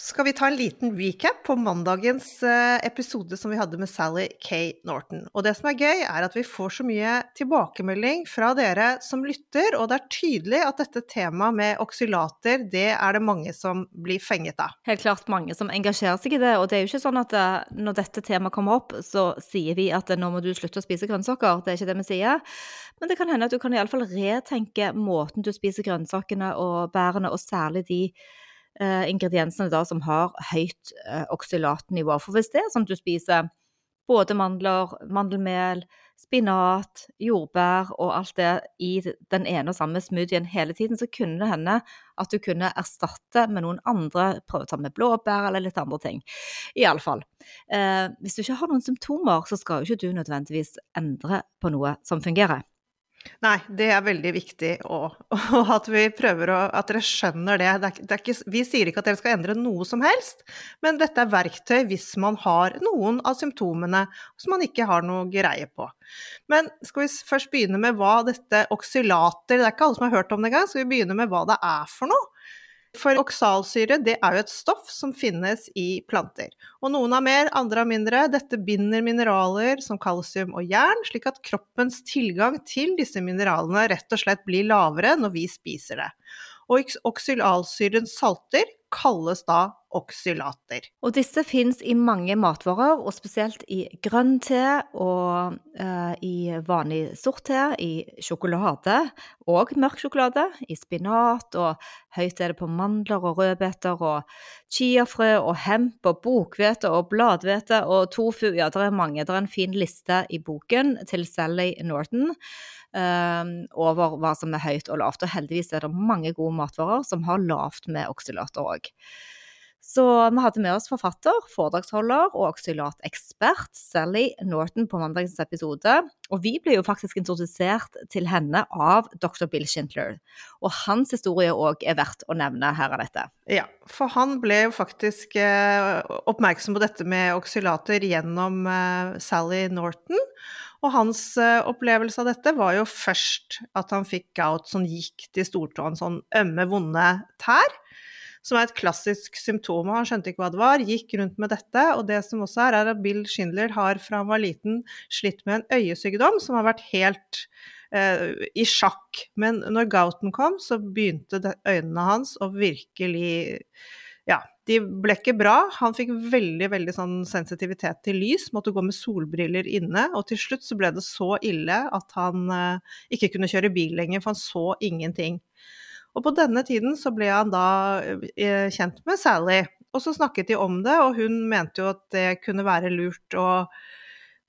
skal vi ta en liten recap på mandagens eh, episode som vi hadde med Sally K. Norton. Og det som er gøy, er at vi får så mye tilbakemelding fra dere som lytter, og det er tydelig at dette temaet med oksylater, det er det mange som blir fenget av. Helt klart mange som engasjerer seg i det, og det er jo ikke sånn at eh, når dette temaet kommer opp, så sier vi at eh, nå må du slutte å spise grønnsaker. Det er ikke det vi sier. Men det kan hende at du kan iallfall retenke måten du spiser grønnsakene og bærene, og særlig de ingrediensene da som har høyt eh, oksylatnivå. For hvis det er sånn at du spiser både mandler, mandelmel, spinat, jordbær og alt det i den ene og samme smoothien hele tiden, så kunne det hende at du kunne erstatte med noen andre, prøve å ta med blåbær eller litt andre ting. Iallfall. Eh, hvis du ikke har noen symptomer, så skal jo ikke du nødvendigvis endre på noe som fungerer. Nei, det er veldig viktig, og, og at vi prøver å At dere skjønner det. det, er, det er ikke, vi sier ikke at dere skal endre noe som helst, men dette er verktøy hvis man har noen av symptomene som man ikke har noe greie på. Men skal vi først begynne med hva dette oksylater Det er ikke alle som har hørt om det engang. Skal vi begynne med hva det er for noe? For oksalsyre det er jo et stoff som finnes i planter. Og noen har mer, andre har mindre. Dette binder mineraler som kalsium og jern, slik at kroppens tilgang til disse mineralene rett og slett blir lavere når vi spiser det. Og oksylalsyrens salter kalles da oksylater. Og disse fins i mange matvarer, og spesielt i grønn te og eh, i vanlig sort te, i sjokolade og mørk sjokolade, i spinat, og høyt er det på mandler og rødbeter og chiafrø og hemp og bokhvete og bladhvete og tofu. Ja, det er mange. Det er en fin liste i boken til Sally Norton. Um, over hva som er høyt og lavt. Og heldigvis er det mange gode matvarer som har lavt med oksylater òg. Så vi hadde med oss forfatter, foredragsholder og oksylatekspert Sally Norton på mandagens episode. Og vi ble jo faktisk introdusert til henne av dr. Bill Schindler. Og hans historie òg er verdt å nevne her av dette. Ja, for han ble jo faktisk eh, oppmerksom på dette med oksylater gjennom eh, Sally Norton. Og hans eh, opplevelse av dette var jo først at han fikk gout som gikk til stortåen, sånn ømme, vonde tær som er et klassisk symptom. Han skjønte ikke hva det var, gikk rundt med dette. Og det som også er, er at Bill Schindler har fra han var liten slitt med en øyesykdom som har vært helt uh, i sjakk. Men når gouten kom, så begynte øynene hans å virkelig ja, de ble ikke bra. Han fikk veldig veldig sånn sensitivitet til lys, måtte gå med solbriller inne. Og til slutt så ble det så ille at han eh, ikke kunne kjøre bil lenger, for han så ingenting. Og på denne tiden så ble han da eh, kjent med Sally, og så snakket de om det, og hun mente jo at det kunne være lurt å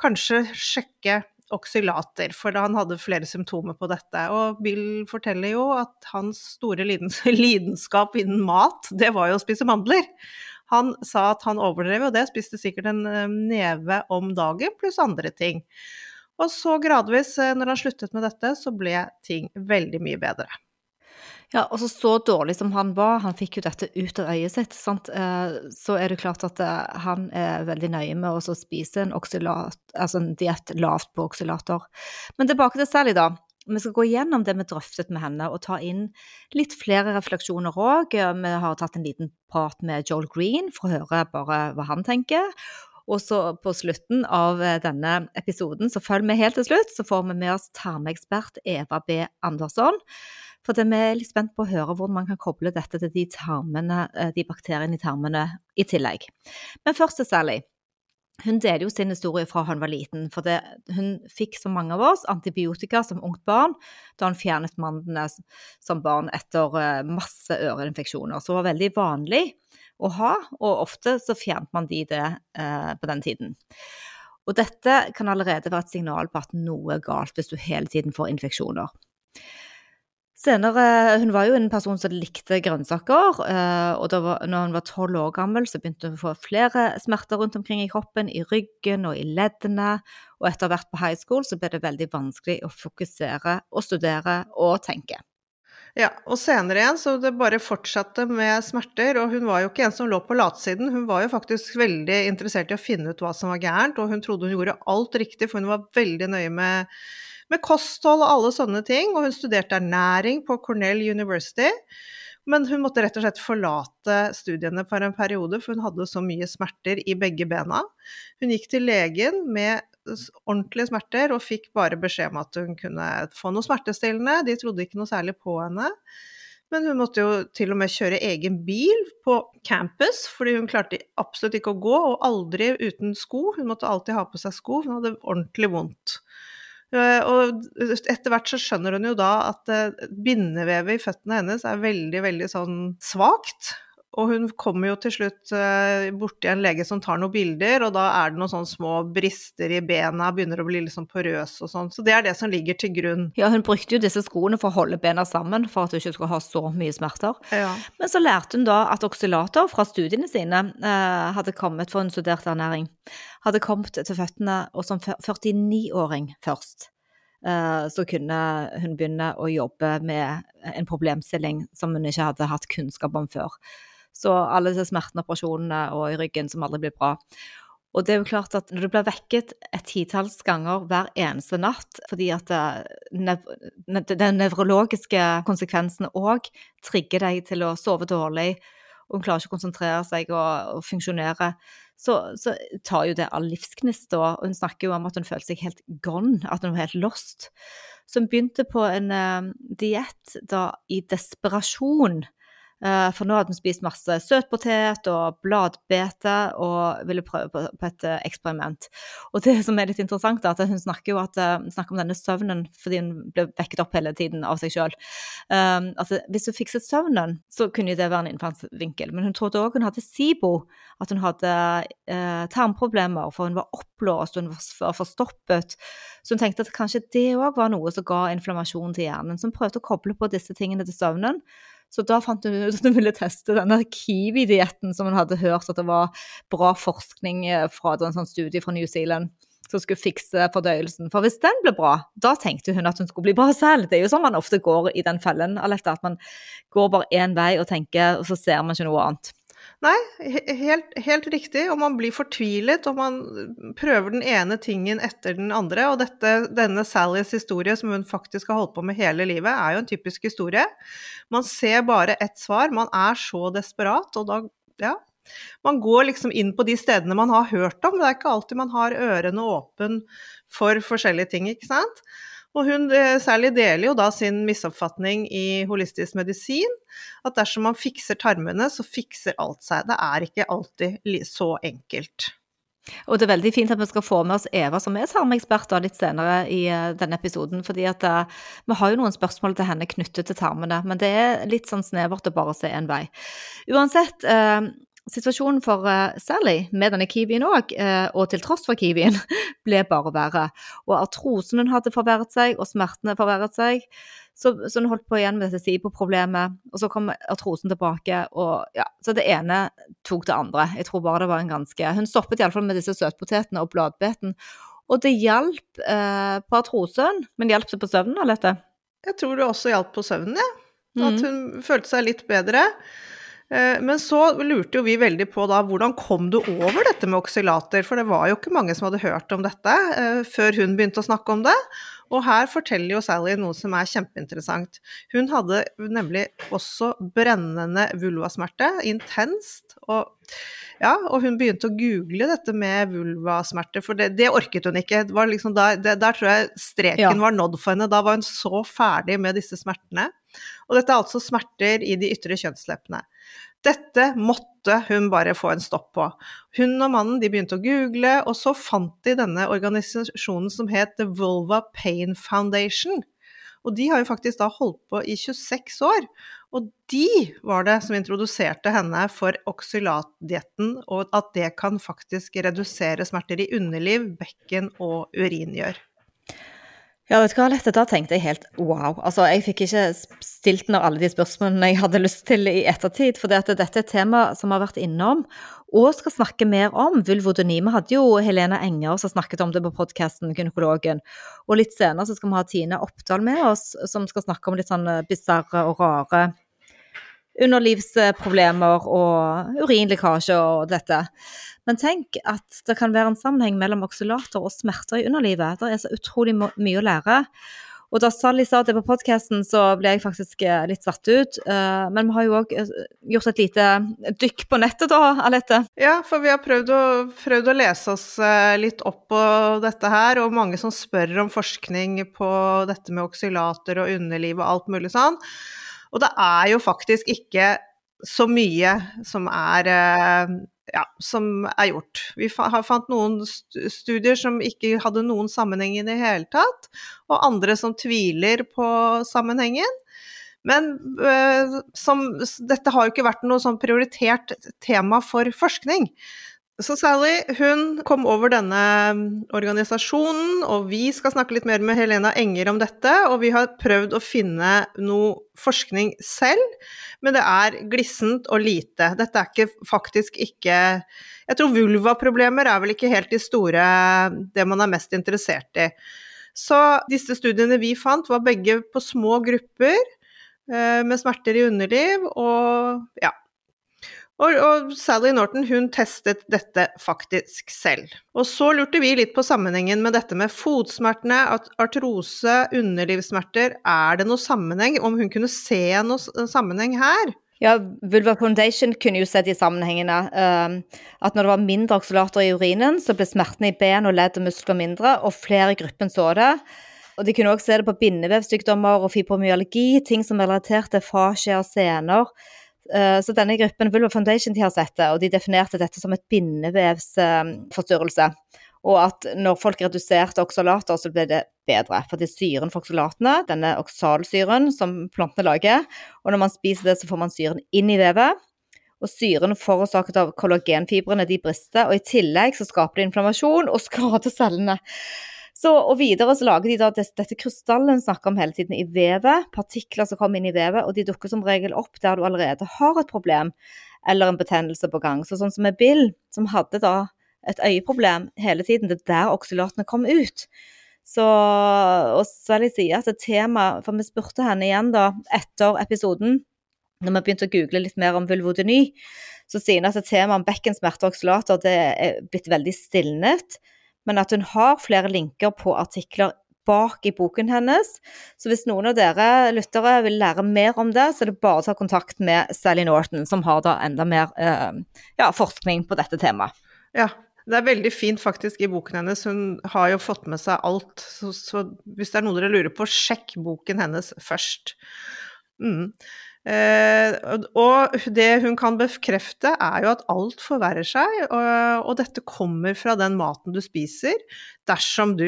kanskje sjekke oksylater, for han hadde flere symptomer på dette. Og Bill forteller jo at hans store lidenskap innen mat, det var jo å spise mandler. Han sa at han overdrev, og det spiste sikkert en eh, neve om dagen, pluss andre ting. Og så gradvis, eh, når han sluttet med dette, så ble ting veldig mye bedre. Ja, og så dårlig som han var, han fikk jo dette ut av øyet sitt, sant? Eh, så er det klart at eh, han er veldig nøye med å spise en oksylat, altså en diett lavt på oksylater. Men tilbake til Sally, da. Vi skal gå gjennom det vi drøftet med henne, og ta inn litt flere refleksjoner òg. Vi har tatt en liten prat med Joel Green for å høre bare hva han tenker. Og så på slutten av eh, denne episoden, så følg med helt til slutt, så får vi med oss tarmekspert Eva B. Andersson. For vi er litt spent på å høre hvordan man kan koble dette til de, tarmene, eh, de bakteriene i tarmene i tillegg. Men først til Sally. Hun deler jo sin historie fra hun var liten. For det, hun fikk, som mange av oss, antibiotika som ungt barn da hun fjernet mandlene som barn etter eh, masse øreinfeksjoner. Så det var veldig vanlig å ha, og ofte så fjernet man de det eh, på den tiden. Og dette kan allerede være et signal på at noe er galt hvis du hele tiden får infeksjoner. Senere, Hun var jo en person som likte grønnsaker, eh, og da var, når hun var tolv år gammel, så begynte hun å få flere smerter rundt omkring i kroppen, i ryggen og i leddene. Og etter hvert på high school så ble det veldig vanskelig å fokusere og studere og tenke. Ja, og senere igjen så det bare fortsatte med smerter, og hun var jo ikke en som lå på latsiden, hun var jo faktisk veldig interessert i å finne ut hva som var gærent, og hun trodde hun gjorde alt riktig, for hun var veldig nøye med med kosthold og alle sånne ting. Og hun studerte ernæring på Cornell University. Men hun måtte rett og slett forlate studiene for en periode, for hun hadde så mye smerter i begge bena. Hun gikk til legen med ordentlige smerter og fikk bare beskjed om at hun kunne få noe smertestillende. De trodde ikke noe særlig på henne. Men hun måtte jo til og med kjøre egen bil på campus, fordi hun klarte absolutt ikke å gå, og aldri uten sko. Hun måtte alltid ha på seg sko, hun hadde ordentlig vondt. Eh, og etter hvert så skjønner hun jo da at eh, bindevevet i føttene hennes er veldig, veldig sånn svakt. Og hun kommer jo til slutt uh, borti en lege som tar noen bilder, og da er det noen sånne små brister i bena, begynner å bli litt sånn porøs og sånn. Så det er det som ligger til grunn. Ja, hun brukte jo disse skoene for å holde bena sammen, for at hun ikke skulle ha så mye smerter. Ja. Men så lærte hun da at oksylater fra studiene sine eh, hadde kommet, for hun studerte ernæring, hadde kommet til føttene, og som 49-åring først eh, så kunne hun begynne å jobbe med en problemstilling som hun ikke hadde hatt kunnskap om før. Så alle disse smertene, operasjonene og i ryggen som aldri blir bra. Og det er jo klart at når du blir vekket et titalls ganger hver eneste natt fordi at den nevrologiske konsekvensen òg trigger deg til å sove dårlig, og hun klarer ikke å konsentrere seg og, og funksjonere, så, så, tar jo det all livsgnist. Og hun snakker jo om at hun føler seg helt gone, at hun var helt lost. Så hun begynte på en uh, diett da i desperasjon Eh, for nå hadde hun spist masse søtpotet og bladbete og ville prøve på, et eh, eksperiment. Og det som er litt interessant, er at hun snakker jo at, uh, snakker om denne søvnen fordi hun ble vekket opp hele tiden av seg sjøl. Um, altså, hvis hun fikset søvnen, så kunne det være en innfallsvinkel. Men hun trodde òg hun hadde SIBO, at hun hadde uh, tarmproblemer, for hun var oppblåst, hun var forstoppet. Så hun tenkte at kanskje det òg var noe som ga inflammasjon til hjernen. Så hun prøvde å koble på disse tingene til søvnen. Så da fant hun ut at hun ville teste denne kiwi-dietten som hun hadde hørt at det var bra forskning eh, fra en sånn studie fra New Zealand som skulle fikse fordøyelsen. For hvis den ble bra, da tenkte hun at hun skulle bli bra selv. Det er jo sånn man ofte går i den fellen, Aletta, at man går bare én vei og tenker, og så ser man ikke noe annet. Nei, helt, helt, riktig. Og man blir fortvilet, og man prøver den ene tingen etter den andre. Og dette, denne Sallys historie, som hun faktisk har holdt på med hele livet, er jo en typisk historie. Man ser bare ett svar. Man er så desperat, og da Ja. Man går liksom inn på de stedene man har hørt om. Det er ikke alltid man har ørene åpne for forskjellige ting, ikke sant. Og hun eh, særlig deler jo da sin misoppfatning i holistisk medisin, at dersom man fikser tarmene, så fikser alt seg. Det er ikke alltid så enkelt. Og det er veldig fint at vi skal få med oss Eva, som er tarmekspert, litt senere i eh, denne episoden. fordi at uh, vi har jo noen spørsmål til henne knyttet til tarmene, men det er litt sånn snevert å bare se en vei. Uansett, uh, situasjonen for uh, Sally med denne kiwien òg, uh, og til tross for kiwien, ble bare verre. Og artrosen hun hadde forverret seg, og smertene forverret seg. Så, så hun holdt på igjen med dette SIBO-problemet, og så kom artrosen tilbake. og ja, Så det ene tok det andre. Jeg tror bare det var en ganske Hun stoppet iallfall med disse søtpotetene og bladbeten. Og det hjalp eh, på artrosen, men hjalp det på søvnen, Alette? Jeg tror det også hjalp på søvnen, ja. At mm. hun følte seg litt bedre. Eh, men så lurte jo vi veldig på da, hvordan kom du over dette med oksylater? For det var jo ikke mange som hadde hørt om dette eh, før hun begynte å snakke om det. Og her forteller jo Sally noe som er kjempeinteressant. Hun hadde nemlig også brennende vulvasmerte, intenst. Og, ja, og hun begynte å google dette med vulvasmerter, for det, det orket hun ikke. Liksom der, det, der, tror jeg streken ja. var nådd for henne. Da var hun så ferdig med disse smertene. Og dette er altså smerter i de ytre kjønnsleppene. Dette måtte hun bare få en stopp på. Hun og mannen begynte å google, og så fant de denne organisasjonen som het The Vulva Pain Foundation. Og de har jo faktisk da holdt på i 26 år. Og de var det som introduserte henne for oksylatdietten, og at det kan faktisk redusere smerter i underliv, bekken og uringjør. Ja, vet du hva, Lette, da tenkte jeg helt wow. Altså, jeg fikk ikke stilt når alle de spørsmålene jeg hadde lyst til i ettertid, for dette er et tema som har vært innom og skal snakke mer om. Vulvodyni. Vi hadde jo Helena Enger som snakket om det på podkasten Gynekologen. Og litt senere så skal vi ha Tine Oppdal med oss, som skal snakke om litt sånn bisarre og rare underlivsproblemer og urinlekkasje og dette. Men tenk at det kan være en sammenheng mellom oksulater og smerter i underlivet. Det er så utrolig mye å lære. Og da Sally sa det på podkasten, så ble jeg faktisk eh, litt satt ut. Eh, men vi har jo òg eh, gjort et lite dykk på nettet da, Alette? Ja, for vi har prøvd å, prøvd å, lese oss litt opp på dette her, og mange som spør om forskning på dette med oksylater og underliv og alt mulig sånn. Og det er jo faktisk ikke så mye som er ja, som er gjort. Vi har fant noen studier som ikke hadde noen sammenheng i det hele tatt, og andre som tviler på sammenhengen. Men øh, som, dette har jo ikke vært noe sånn prioritert tema for forskning. Så Sally hun kom over denne organisasjonen, og vi skal snakke litt mer med Helena Enger om dette. Og vi har prøvd å finne noe forskning selv, men det er glissent og lite. Dette er ikke, faktisk ikke Jeg tror vulvaproblemer er vel ikke helt de store det man er mest interessert i. Så disse studiene vi fant, var begge på små grupper eh, med smerter i underliv, og ja, og, og, Sally Norton hun testet dette faktisk selv. Og så lurte vi litt på sammenhengen med dette med fotsmertene, artrose, underlivssmerter. Er det noe sammenheng? Om hun kunne se noe sammenheng her? Ja, Vulva Foundation kunne jo sett i sammenhengene um, at når det var mindre oksalater i urinen, så ble smertene i ben og ledd og muskler mindre, og flere i gruppen så det. Og De kunne også se det på bindevevsykdommer og fibromyalgi, ting som er relatert til fascia og sener. Eh, så denne gruppen Vulva Foundation de har sett det, og de definerte dette som et bindevevsforstyrrelse. Og at når folk reduserte oksalater, så ble det bedre. For det er syren for oksalatene, denne oksalsyren som plantene lager. Og når man spiser det, så får man syren inn i vevet. Og syren forårsaket av kollagenfibrene de brister, og i tillegg så skaper det inflammasjon og skader cellene. Så, og videre så lager de da dette, dette krystallen snakker om hele tiden i vevet, partikler som kommer inn i vevet, og de dukker som regel opp der du allerede har et problem eller en betennelse på gang. Så sånn som med Bill, som hadde da et øyeproblem hele tiden, det er der oksylatene kom ut. Så, og jeg si at det tema, for vi spurte henne igjen da etter episoden, når vi begynte å google litt mer om vulvodyny, så sier hun at temaet om bekkensmerter og oksalater det er blitt veldig stilnet men at hun har flere linker på artikler bak i boken hennes. Så hvis noen av dere lyttere vil lære mer om det, så er det bare å ta kontakt med Sally Norton, som har da enda mer eh, ja, forskning på dette temaet. Ja, det er veldig fint faktisk i boken hennes. Hun har jo fått med seg alt. Så, så hvis det er noe dere lurer på, sjekk boken hennes først. Mm. Eh, og det hun kan bekrefte, er jo at alt forverrer seg, og, dette kommer fra den maten du spiser, dersom du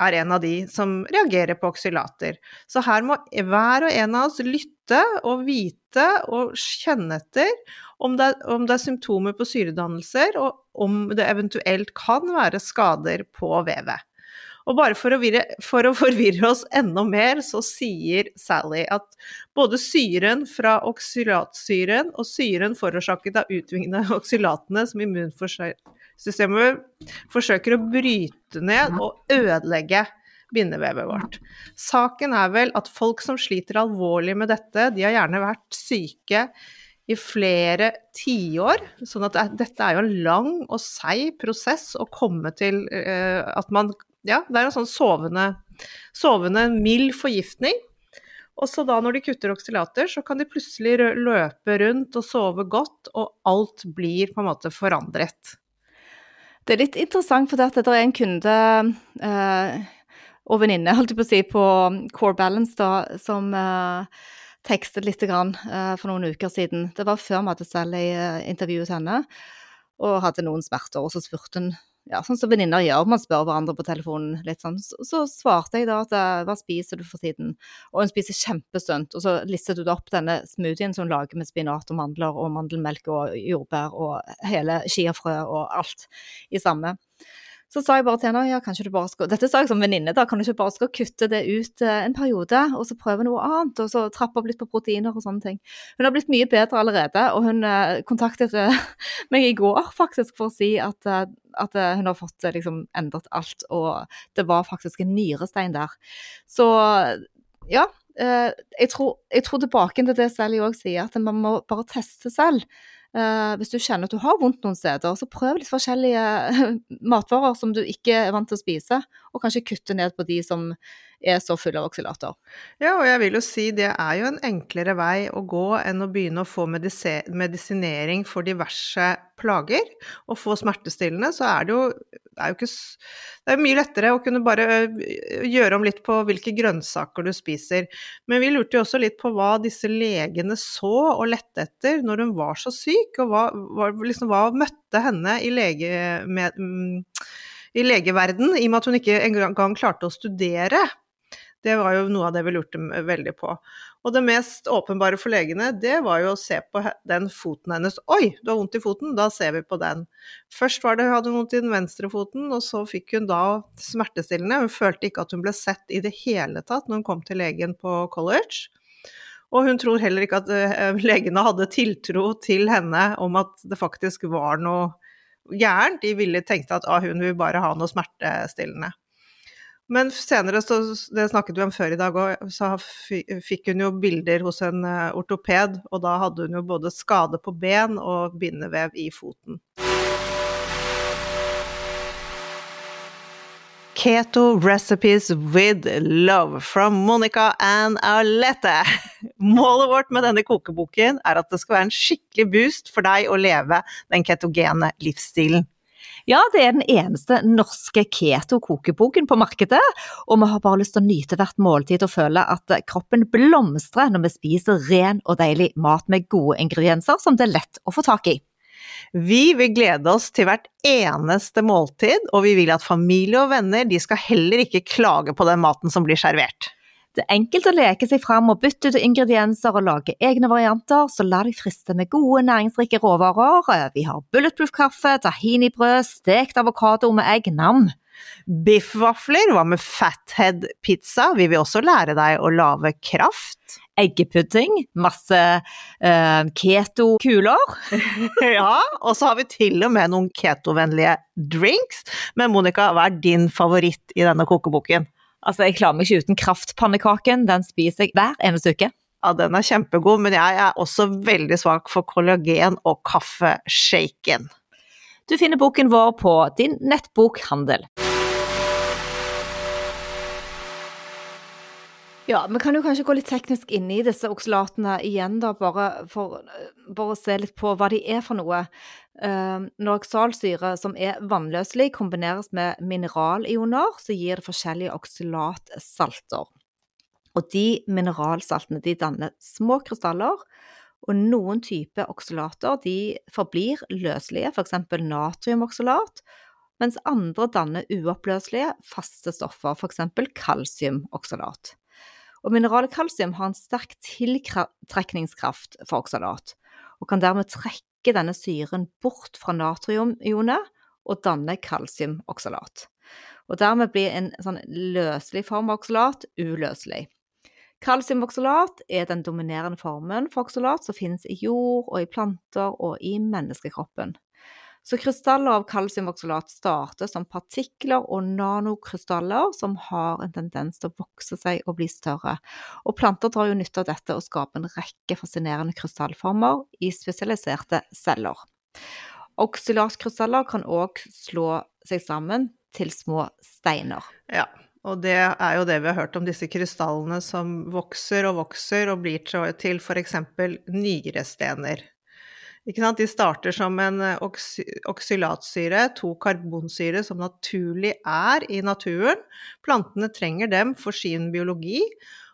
er en av de som reagerer på oksylater. Så her må hver og en av oss lytte og vite og kjenne etter om det, er, om det er symptomer på syredannelser, og om det eventuelt kan være skader på vevet. Og bare for å, virre, for å, forvirre oss enda mer, så sier Sally at både syren fra oksylatsyren og syren forårsaket av utvingende oksylatene som immunsystemet forsøker å bryte ned og ødelegge bindevevet vårt. Saken er vel at folk som sliter alvorlig med dette, de har gjerne vært syke i flere tiår. Sånn at dette er jo en lang og seig prosess å komme til uh, at man ja, det er en sånn sovende sovende mild forgiftning. Og så da når de kutter oksylater, så kan de plutselig løpe rundt og sove godt, og alt blir på en måte forandret. Det er litt interessant, for det er en kunde eh, og venninne, holdt jeg på å si, på Core Balance, da, som eh, tekstet litt grann, eh, for noen uker siden. Det var før vi hadde Sally eh, intervjuet henne, og hadde noen smerter. Og så spurte hun, ja, sånn som venninner gjør, man spør hverandre på telefonen litt sånn. Så, så svarte jeg da at eh, hva spiser du for tiden? Og hun spiser kjempesunt. Og så listet hun opp denne smoothien som hun lager med spinat og mandler og mandelmelk og jordbær og hele chiafrø og alt i samme. Så sa jeg bare til henne ja, kanskje du bare skal Dette sa jeg som venninne, da. Kan du ikke bare skal kutte det ut eh, en periode, og så prøve noe annet? Og så trappe opp litt på proteiner og sånne ting. Hun har blitt mye bedre allerede, og hun eh, kontaktet eh, meg i går faktisk for å si at, at hun har fått liksom endret alt, og det var faktisk en nyrestein der. Så ja. jeg, tror, jeg tror tilbake til det Sally òg sier, at man må bare teste selv. Eh, hvis du kjenner at du har vondt noen steder, så prøv litt forskjellige matvarer som du ikke er vant til å spise, og kanskje kutte ned på de som er så full av oksylater. Ja, og jeg vil jo si det er jo en enklere vei å gå enn å begynne å få medisinering for diverse plager. Og få smertestillende, så er det jo, det er jo ikke Det er mye lettere å kunne bare gjøre om litt på hvilke grønnsaker du spiser. Men vi lurte jo også litt på hva disse legene så og lette etter når hun var så syk, og hva, hva, liksom, hva møtte henne i lege... Med, mm, i legeverden, i og med at hun ikke engang klarte å studere. Det var jo noe av det vi lurte veldig på. Og det mest åpenbare for legene, det var jo å se på den foten hennes. Oi, du har vondt i foten, da ser vi på den. Først var det, hadde hun vondt i den venstre foten, og så fikk hun da smertestillende. Hun følte ikke at hun ble sett i det hele tatt når hun kom til legen på college. Og hun tror heller ikke at eh, legene hadde tiltro til henne om at det faktisk var noe gærent. De ville tenkte at ah, hun vil bare ha noe smertestillende. Men senere, så, det snakket vi om før i dag òg, så fikk hun jo bilder hos en eh, ortoped, og da hadde hun jo både skade på ben og bindevev i foten. Keto recipes with love from Monica and Arlette. Målet vårt med denne kokeboken er at det skal være en skikkelig boost for deg å leve den ketogene livsstilen. Ja, det er den eneste norske keto-kokeboken på markedet, og vi har bare lyst til å nyte hvert måltid og føle at kroppen blomstrer når vi spiser ren og deilig mat med gode ingredienser som det er lett å få tak i. Vi vil glede oss til hvert eneste måltid, og vi vil at familie og venner de skal heller ikke klage på den maten som blir servert. Det er enkelt å leke seg fram og bytte ut ingredienser og lage egne varianter, så la deg friste med gode næringsrike råvarer. Vi har bulletproof kaffe, tahinibrød, stekt avokado med egg, nam. Biffvafler, hva med fathead pizza? Vi vil også lære deg å lage kraft. Eggepudding, masse uh, keto-kuler. Ja, og så har vi til og med noen ketovennlige drinks. Men Monica, hva er din favoritt i denne kokeboken? Altså, jeg klarer meg ikke uten kraftpannekaken, den spiser jeg hver eneste uke. Ja, den er kjempegod, men jeg er også veldig svak for kollagen og kaffeshaken. Du finner boken vår på din nettbokhandel. Ja, vi kan jo kanskje gå litt teknisk inn i disse oksylatene igjen, da, bare for bare å se litt på hva de er for noe. Uh, når oksalsyre, som er vannløselig, kombineres med mineralioner, så gir det forskjellige oksylatsalter. Og de mineralsaltene de danner små krystaller, og noen typer oksalater de forblir løselige, f.eks. natriumoksalat, mens andre danner uoppløselige, faste stoffer, f.eks. kalsiumoksalat. Og mineralet kalsium har en sterk tiltrekningskraft for oksalat, og kan dermed trekke denne syren bort fra natriumionet og danne kalsiumoksalat. Og dermed blir en sånn løselig form av oksalat uløselig. Kalsiumoksalat er den dominerende formen for oksalat som finnes i jord og i planter og i menneskekroppen. Så krystaller av kalsiumoksalat starter som partikler og nanokrystaller som har en tendens til å vokse seg og bli større. Og planter drar jo nytte av dette og skaper en rekke fascinerende krystallformer i spesialiserte celler. Oksylatkrystaller kan òg slå seg sammen til små steiner. Ja, Og det er jo det vi har hørt om disse krystallene som vokser og vokser og blir til f.eks. nyrestener. De starter som en eh, oksy oksylatsyre, to karbonsyre, som naturlig er i naturen. Plantene trenger dem for sin biologi,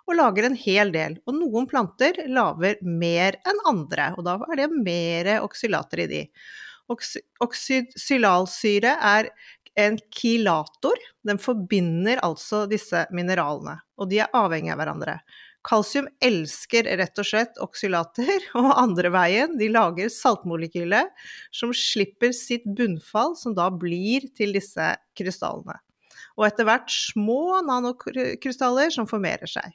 og lager en hel del. Og noen planter lager mer enn andre, og da er det mer oksylater i de. Oksy oksylalsyre er en kilator. Den forbinder altså disse mineralene, og de er avhengig av hverandre. Kalsium elsker rett og slett oksylater, og andre veien, de lager saltmolekyler som slipper sitt bunnfall, som da blir til disse krystallene. Og etter hvert små nanokrystaller som formerer seg.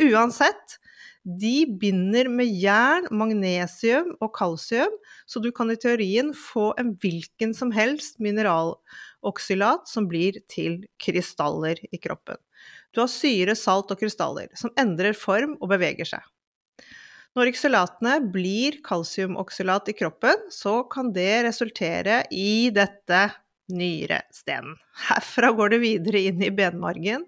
Uansett, de binder med jern, magnesium og kalsium, så du kan i teorien få en hvilken som helst mineraloksylat som blir til krystaller i kroppen. Du har syre, salt og krystaller, som endrer form og beveger seg. Når oksylatene blir kalsiumoksylat i kroppen, så kan det resultere i dette nyrestenen. Herfra går det videre inn i benmargen,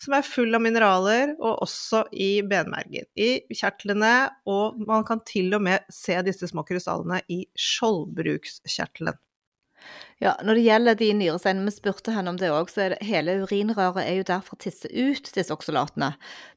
som er full av mineraler, og også i benmergen. I kjertlene, og man kan til og med se disse små krystallene i skjoldbrukskjertelen. Ja, når det gjelder de nyresteinene, vi spurte henne om det òg, så er det hele urinrøret er jo der for å tisse ut disse oksylatene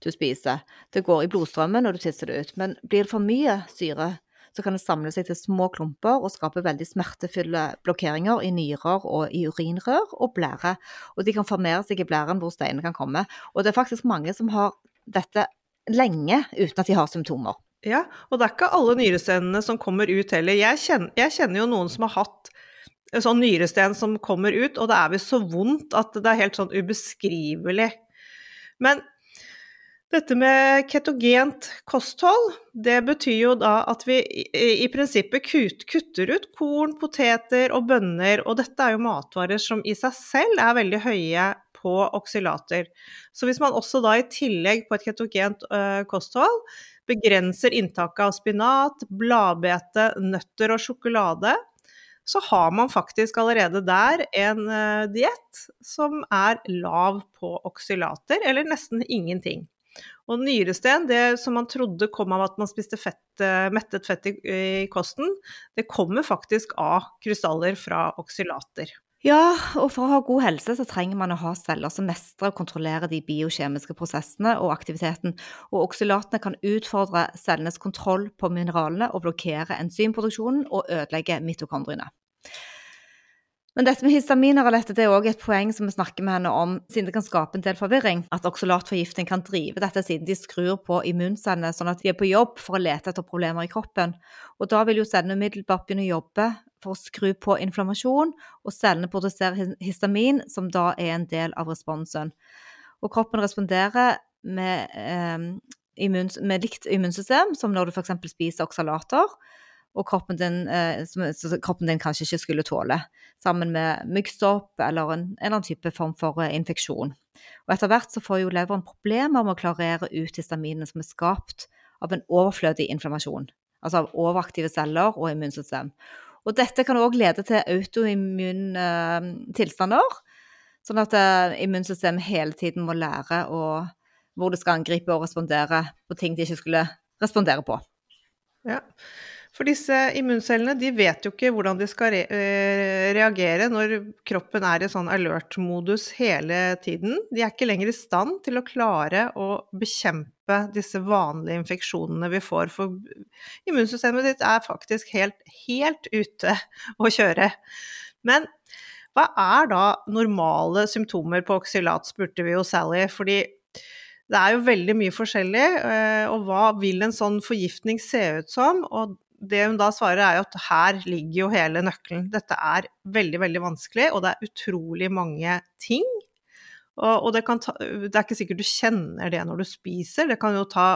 du spiser. Det går i blodstrømmen når du tisser det ut, men blir det for mye syre, så kan det samle seg til små klumper og skape veldig smertefulle blokkeringer i nyrer og i urinrør og blære. Og de kan formere seg i blæren hvor steinene kan komme. Og det er faktisk mange som har dette lenge uten at de har symptomer. Ja, og det er ikke alle nyrestenene som kommer ut heller. Jeg kjenner, jeg kjenner jo noen som har hatt sånn nyresten som kommer ut, og det er visst så vondt at det er helt sånn ubeskrivelig. Men dette med ketogent kosthold, det betyr jo da at vi i, prinsippet kutter ut korn, poteter og bønner, og dette er jo matvarer som i seg selv er veldig høye på oksylater. Så hvis man også da i tillegg på et ketogent kosthold begrenser inntaket av spinat, bladbete, nøtter og sjokolade, så har man faktisk allerede der en uh, diett som er lav på oksylater, eller nesten ingenting. Og nyresten, det som man trodde kom av at man spiste fett, uh, mettet fett i, kosten, det kommer faktisk av krystaller fra oksylater. Ja, og for å ha god helse så trenger man å ha celler som mestrer og kontrollerer de biokjemiske prosessene og aktiviteten, og oksylatene kan utfordre cellenes kontroll på mineralene og blokkere enzymproduksjonen og ødelegge mitokondriene. Men dette med histaminer dette, det er også et poeng som vi snakker med henne om, siden det kan skape en del forvirring. At oksylatforgiftning kan drive dette siden de skrur på immuncellene, sånn at de er på jobb for å lete etter problemer i kroppen. Og da vil jo cellene umiddelbart begynne å jobbe for å skru på inflammasjon, og cellene produserer histamin, som da er en del av responsen. Og kroppen responderer med, eh, immun, med likt immunsystem, som når du f.eks. spiser oksalater, og kroppen din, eh, som, kroppen din, kanskje ikke skulle tåle, sammen med myggstopp eller en, en eller annen type form for eh, infeksjon. Og etter hvert så får jo leveren problemer med å klarere ut histaminene som er skapt av en overflødig inflammasjon, altså av overaktive celler og immunsystem. Og dette kan òg lede til autoimmune eh, tilstander, sånn at eh, immunsystemet hele tiden må lære å, hvor det skal angripe og respondere på ting de ikke skulle respondere på. Ja, for disse immuncellene de vet jo ikke hvordan de skal eh, reagere når kroppen er i sånn alert-modus hele tiden. De er ikke lenger i stand til å klare å bekjempe disse vanlige infeksjonene vi får. For immunsystemet ditt er faktisk helt, helt ute å kjøre. Men hva er da normale symptomer på oksylat, spurte vi jo Sally. fordi det er jo veldig mye forskjellig, eh, og hva vil en sånn forgiftning se ut som? Og det hun da svarer, er jo at her ligger jo hele nøkkelen. Dette er veldig, veldig vanskelig, og det er utrolig mange ting. Og, og det, ta, det, er ikke sikkert du kjenner det når du spiser. Det kan jo ta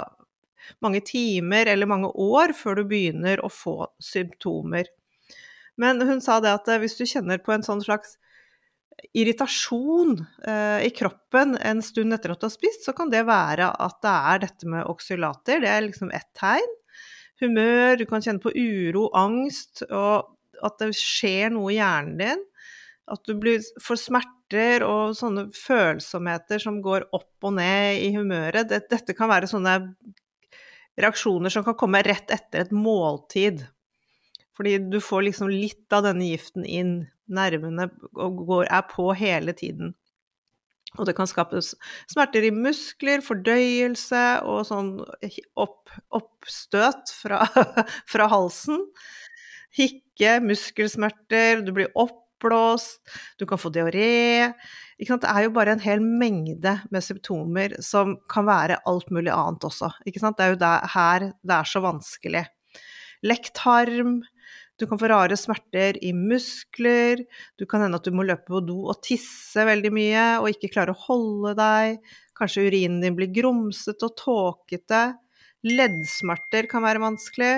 mange timer eller mange år før du begynner å få symptomer. Men hun sa det at hvis du kjenner på en sånn slags irritasjon eh, i kroppen en stund etter at du har spist, så kan det være at det er dette med oksylater. Det er liksom ett tegn humør, du kan kjenne på uro, angst, og at det skjer noe i hjernen din. At du blir, får smerter og sånne følsomheter som går opp og ned i humøret. Det, dette kan være sånne reaksjoner som kan komme rett etter et måltid. Fordi du får liksom litt av denne giften inn. Nervene er på hele tiden. Og det kan skapes smerter i muskler, fordøyelse og sånn opp, oppstøt fra, fra halsen. Hikke, muskelsmerter, du blir oppblåst, du kan få diaré. Det er jo bare en hel mengde med symptomer som kan være alt mulig annet også. Det er jo der, her det er så vanskelig. Lekt tarm, du kan få rare smerter i muskler, du kan hende at du må løpe på do og tisse veldig mye og ikke klare å holde deg. Kanskje urinen din blir grumsete og tåkete. Leddsmerter kan være vanskelig.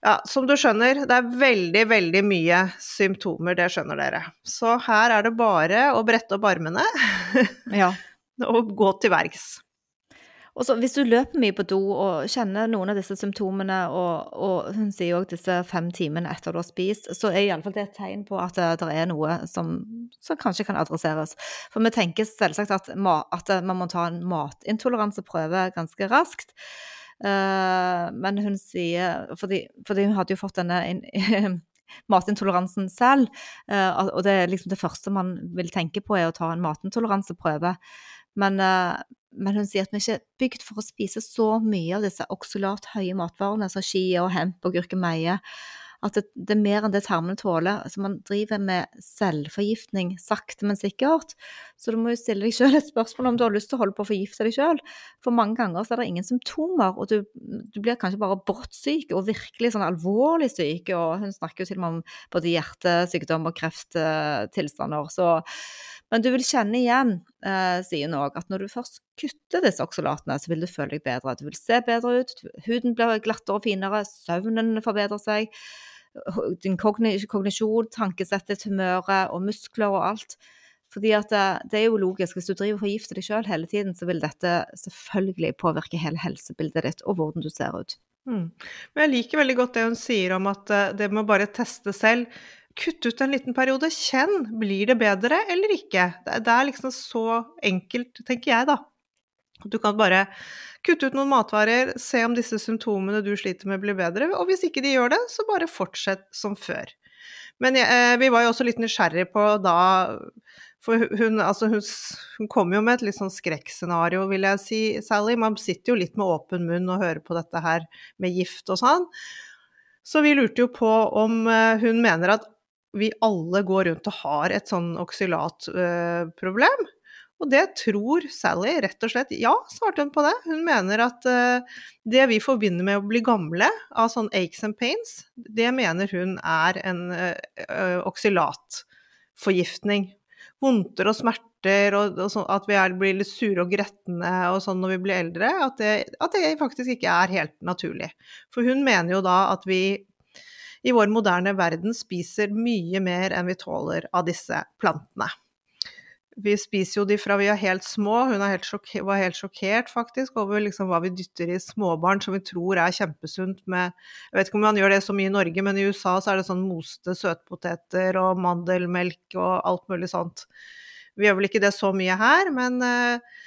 Ja, som du skjønner, det er veldig, veldig mye symptomer, det skjønner dere. Så her er det bare å brette opp armene Ja. og gå til verks. Og så hvis du løper mye på do og kjenner noen av disse symptomene, og, og hun sier òg disse fem timene etter du har spist, så er iallfall det et tegn på at det, det er noe som, som, kanskje kan adresseres. For vi tenker selvsagt at, at man må ta en matintoleranseprøve ganske raskt. Uh, men hun sier fordi, fordi, hun hadde jo fått denne matintoleransen selv, uh, og det er liksom det første man vil tenke på, er å ta en matintoleranseprøve. Men, men hun sier at vi ikke er bygd for å spise så mye av disse oksolat høye matvarene som chia og hemp og gurkemeie. At det, det, er mer enn det tarmene tåler. Altså man driver med selvforgiftning sakte, men sikkert. Så du må jo stille deg selv et spørsmål om du har lyst til å holde på å forgifte deg selv. For mange ganger så er det ingen symptomer, og du, du blir kanskje bare brått syk, og virkelig sånn alvorlig syk. Og hun snakker jo til og med om både hjertesykdom og krefttilstander. Så men du vil kjenne igjen, eh, sier hun òg, at når du først kutter disse oksolatene, så vil du føle deg bedre. Du vil se bedre ut, huden blir glattere og finere, søvnen forbedrer seg. Din kognisjon, tankesettet, humøret og muskler og alt. Fordi at det, det, er jo logisk, hvis du driver og forgifter deg sjøl hele tiden, så vil dette selvfølgelig påvirke hele helsebildet ditt og hvordan du ser ut. Mm. Men jeg liker veldig godt det hun sier om at eh, det med å bare teste selv Kutt ut en liten periode, kjenn. Blir det bedre eller ikke? Det er liksom så enkelt, tenker jeg, da. Du kan bare kutte ut noen matvarer, se om disse symptomene du sliter med, blir bedre. Og hvis ikke de gjør det, så bare fortsett som før. Men eh, vi var jo også litt nysgjerrig på da For hun, altså hun, hun kom jo med et litt sånn skrekkscenario, vil jeg si, Sally. Man sitter jo litt med åpen munn og hører på dette her med gift og sånn. Så vi lurte jo på om eh, hun mener at vi alle går rundt og har et sånn oksylatproblem. Og det tror Sally rett og slett ja, svarte hun på det. Hun mener at uh, det vi forbinder med å bli gamle av sånn aches and pains, det mener hun er en uh, oksylatforgiftning. Vondter og smerter, og, at vi blir litt sure og gretne og sånn når vi blir eldre, at det, at det faktisk ikke er helt naturlig. For hun mener jo da at vi i vår moderne verden spiser mye mer enn vi tåler av disse plantene. Vi spiser jo de fra vi er helt små. Hun helt sjokker, var helt sjokkert faktisk over liksom hva vi dytter i småbarn som vi tror er kjempesunt med Jeg vet ikke om man gjør det så mye i Norge, men i USA så er det sånn moste søtpoteter og mandelmelk og alt mulig sånt. Vi gjør vel ikke det så mye her, men uh,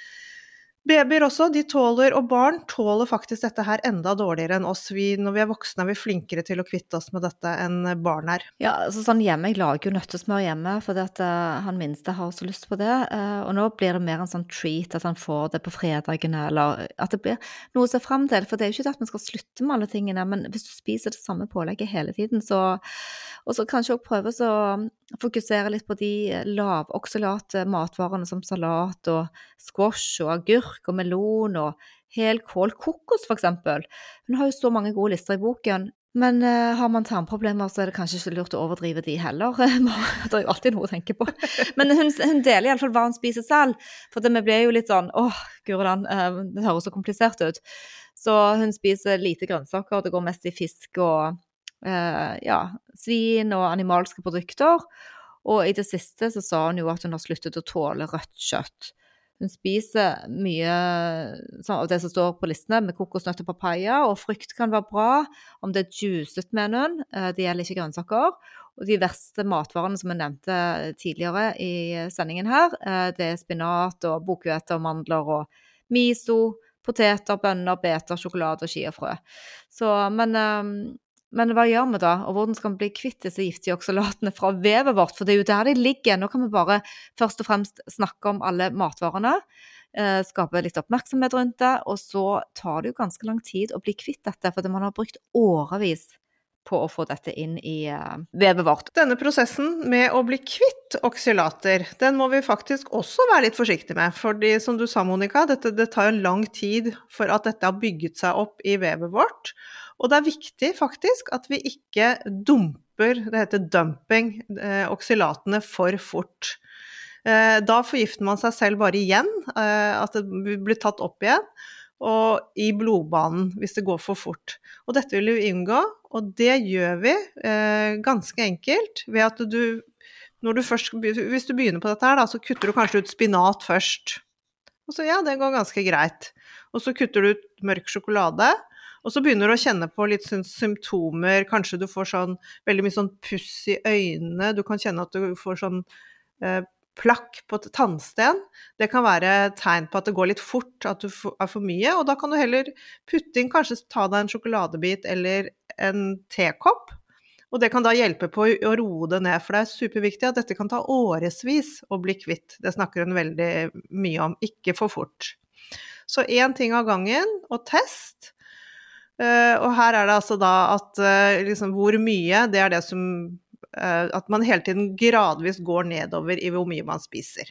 Babyer også, de tåler, og barn tåler faktisk dette her enda dårligere enn oss. Vi, når vi er voksne er vi flinkere til å kvitte oss med dette enn barn er. Ja, altså sånn hjemme, jeg lager jo nøttesmør hjemme fordi at uh, han minste har så lyst på det. Uh, og nå blir det mer en sånn treat at han får det på fredagene, eller at det blir noe å se fram til. For det er jo ikke det at vi skal slutte med alle tingene, men hvis du spiser det samme pålegget hele tiden, så Og så kanskje også prøve å fokusere litt på de lavoksylate matvarene som salat og squash og agurk agurk og melon og helkål, kokos f.eks. Hun har jo så mange gode lister i boken. Men uh, har man tarmproblemer, så er det kanskje ikke lurt å overdrive de heller. det er jo alltid noe å tenke på. Men hun, hun deler iallfall hva hun spiser selv. For det, vi ble jo litt sånn åh, guri land, uh, det høres så komplisert ut. Så hun spiser lite grønnsaker, det går mest i fisk og uh, ja, svin og animalske produkter. Og i det siste så sa hun jo at hun har sluttet å tåle rødt kjøtt. Hun spiser mye sånn, av det som står på listene, med kokosnøtt og papaya, og frukt kan være bra om det er juicet med noen. Eh, det gjelder ikke grønnsaker. Og de verste matvarene som jeg nevnte tidligere i sendingen her, eh, det er spinat og bukhvete og mandler og miso, poteter, bønner, beter, sjokolade og chiafrø. Så, men eh, men hva gjør vi da, og hvordan skal vi bli kvitt disse giftige oksalatene fra vevet vårt? For det er jo der de ligger. Nå kan vi bare først og fremst snakke om alle matvarene. Eh, skape litt oppmerksomhet rundt det, og så tar det jo ganske lang tid å bli kvitt dette, fordi man har brukt årevis på å få dette inn i uh, vevet vårt. Denne prosessen med å bli kvitt oksylater, den må vi faktisk også være litt forsiktige med. Fordi som du sa, Monica, dette, det tar en lang tid for at dette har bygget seg opp i vevet vårt. Og det er viktig faktisk at vi ikke dumper, det heter dumping, eh, oksylatene for fort. Eh, da forgifter man seg selv bare igjen, eh, at det blir tatt opp igjen, og i blodbanen hvis det går for fort. Og dette vil vi unngå, og det gjør vi eh, ganske enkelt ved at du du først, hvis du begynner på dette her, da, så kutter du kanskje ut spinat først. Og så ja, det går ganske greit. Og så kutter du ut mørk sjokolade. Og så begynner du å kjenne på litt sånn symptomer, kanskje du får sånn veldig mye sånn puss i øynene, du kan kjenne at du får sånn eh, plakk på tannsten. Det kan være tegn på at det går litt fort, at du er for mye, og da kan du heller putte inn, kanskje ta deg en sjokoladebit eller en tekopp. Og det kan da hjelpe på å roe det ned, for det er superviktig at dette kan ta årevis å bli kvitt. Det snakker hun veldig mye om, ikke for fort. Så én ting av gangen, og test. Uh, og her er det altså da at uh, liksom hvor mye, det er det som At man hele tiden gradvis går nedover i hvor mye man spiser.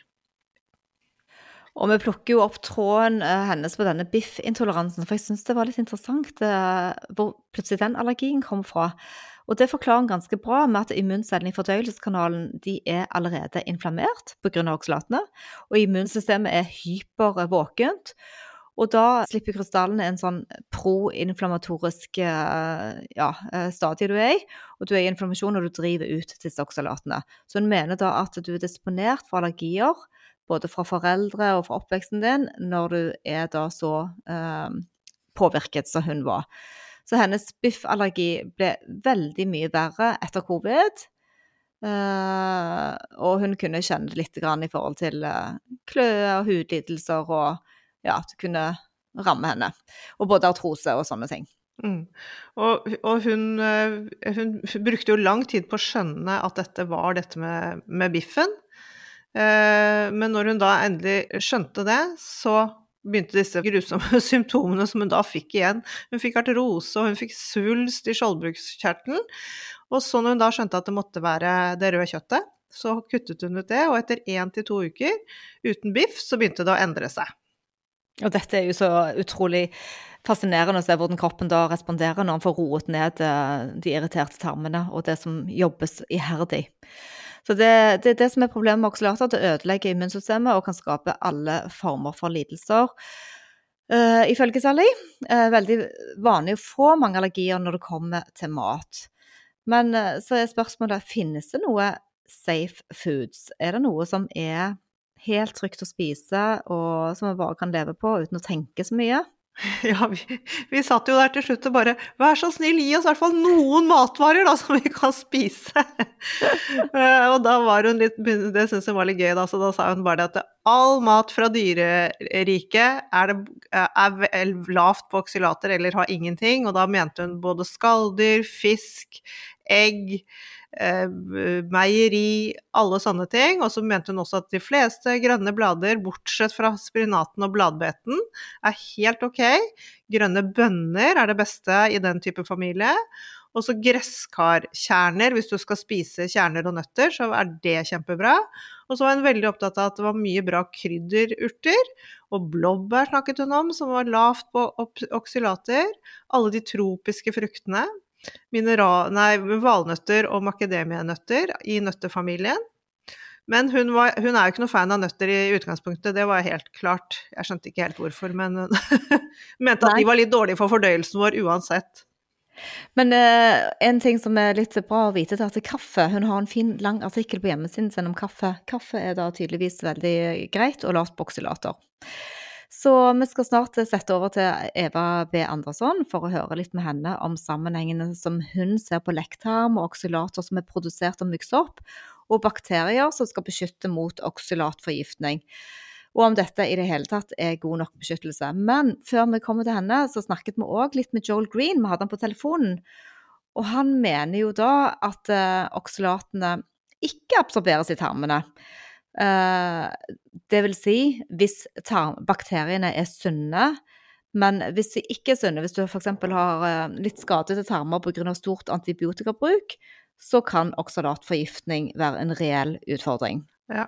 Og vi plukker jo opp tråden hennes på denne biffintoleransen, for jeg syns det var litt interessant hvor plutselig den allergien kom fra. Og det forklarer hun ganske bra med at immuncellene i fordøyelseskanalen de er allerede inflammert pga. oksylatene, og immunsystemet er hypervåkent. Og da slipper krystallene en sånn proinflamatorisk eh, ja, eh, stadie du er i, og du er i inflammasjon og du driver ut disse oksalatene. Så hun mener da at du er disponert for allergier, både fra foreldre og fra oppveksten din, når du er da så eh, påvirket som hun var. Så hennes biffallergi ble veldig mye verre etter covid. Eh, og hun kunne kjenne det litt i forhold til uh, kløe hudlidelser og ja, det kunne ramme henne. Og både artrose og sånne ting. Mm. Og, og hun, eh, hun, brukte jo lang tid på å skjønne at dette var dette med, med biffen. Eh, men når hun da endelig skjønte det, så begynte disse grusomme symptomene som hun da fikk igjen. Hun fikk artrose, og hun fikk svulst i skjoldbruskkjertelen. Og så når hun da skjønte at det måtte være det røde kjøttet, så kuttet hun ut det, og etter én til to uker uten biff, så begynte det å endre seg. Og dette er jo så utrolig fascinerende å se hvordan kroppen da responderer når han får roet ned eh, de irriterte tarmene og det som jobbes iherdig. Så det, det er det som er problemet med oksalater. Det ødelegger immunsystemet og kan skape alle former for lidelser. Uh, ifølge Sally uh, veldig vanlig å få mange allergier når det kommer til mat. Men uh, så er spørsmålet finnes det noe safe foods? Er det noe som er helt trygt å spise, og som vi bare kan leve på uten å tenke så mye. Ja, vi, vi satt jo der til slutt og bare Vær så snill, gi oss i hvert fall noen matvarer da, som vi kan spise. Eh, og da var hun litt Det syns hun var litt gøy, da, så da sa hun bare at all mat fra dyreriket er, er, er lavt på oksylater eller har ingenting, og da mente hun både skalldyr, fisk, egg meieri, alle sånne ting. Og så mente hun også at de fleste grønne blader, bortsett fra spinaten og bladbeten, er helt ok. Grønne bønner er det beste i den type familie. Og så gresskarkjerner, hvis du skal spise kjerner og nøtter, så er det kjempebra. Og så var hun veldig opptatt av at det var mye bra krydderurter. Og blåbær snakket hun om, som var lavt på oksylater. Alle de tropiske fruktene mineral, nei, valnøtter og makademianøtter i nøttefamilien. Men hun, var, hun, er jo ikke noe fan av nøtter i utgangspunktet, det var helt klart. Jeg skjønte ikke helt hvorfor, men hun mente at de var litt dårlige for fordøyelsen vår uansett. Men uh, en ting som er litt bra å vite, er at kaffe Hun har en fin, lang artikkel på hjemmesiden sin om kaffe. Kaffe er da tydeligvis veldig greit og lavt på oksylater. Så vi skal snart sette over til Eva B. Andersson for å høre litt med henne om sammenhengene som hun ser på lekktarm og oksylater som er produsert og mykset opp, og bakterier som skal beskytte mot oksylatforgiftning og om dette i det hele tatt er god nok beskyttelse. Men før vi kommer til henne, så snakket vi òg litt med Joel Green, vi hadde han på telefonen. Og han mener jo da at uh, oksylatene ikke absorberes i tarmene. Uh, det vil si hvis bakteriene er sunne. Men hvis de ikke er sunne, hvis du f.eks. har uh, litt skadede tarmer pga. stort antibiotikabruk, så kan oksalatforgiftning være en reell utfordring. Ja,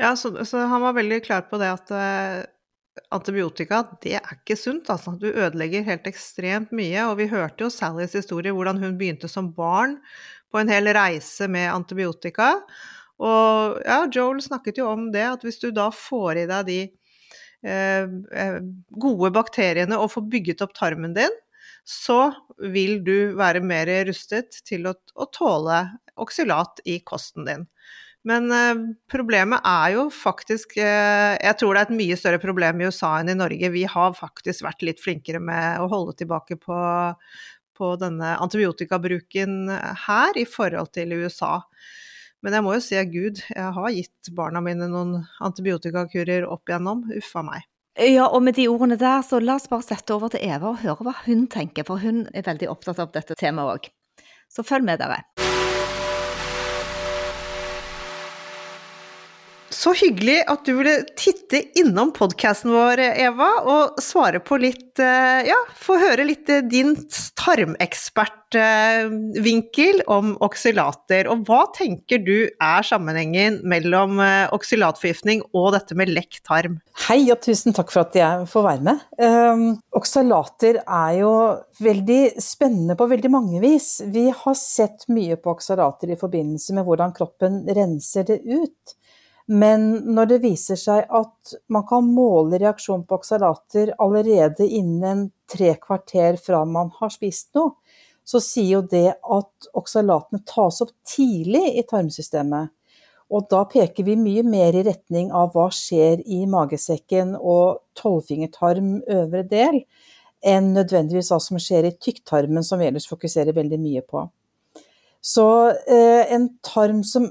ja så, så, han var veldig klar på det at uh, antibiotika, det er ikke sunt. Altså. Du ødelegger helt ekstremt mye. Og vi hørte jo Sallys historie, hvordan hun begynte som barn på en hel reise med antibiotika. Og ja, Joel snakket jo om det, at hvis du da får i deg de eh, gode bakteriene og får bygget opp tarmen din, så vil du være mer rustet til å, å tåle oksylat i kosten din. Men eh, problemet er jo faktisk eh, Jeg tror det er et mye større problem i USA enn i Norge. Vi har faktisk vært litt flinkere med å holde tilbake på, på denne antibiotikabruken her i forhold til USA. Men jeg må jo si at gud, jeg har gitt barna mine noen antibiotikakurer opp igjennom. Uffa meg. Ja, og med de ordene der, så la oss bare sette over til Eva og høre hva hun tenker, for hun er veldig opptatt av dette temaet òg. Så følg med dere. Så hyggelig at du ville titte innom podkasten vår, Eva, og svare på litt eh, Ja, få høre litt eh, din tarmekspertvinkel om oksylater. Og hva tenker du er sammenhengen mellom eh, oksylatforgiftning og dette med lekk tarm? Hei, og tusen takk for at jeg får være med. Um, oksalater er jo veldig spennende på veldig mange vis. Vi har sett mye på oksalater i forbindelse med hvordan kroppen renser det ut. Men når det viser seg at man kan måle reaksjon på oksalater allerede innen tre kvarter fra man har spist noe, så sier jo det at oksalatene tas opp tidlig i tarmsystemet. Og da peker vi mye mer i retning av hva skjer i magesekken og tolvfingertarm øvre del, enn nødvendigvis hva som skjer i tykktarmen, som vi ellers fokuserer veldig mye på. Så eh, en tarm som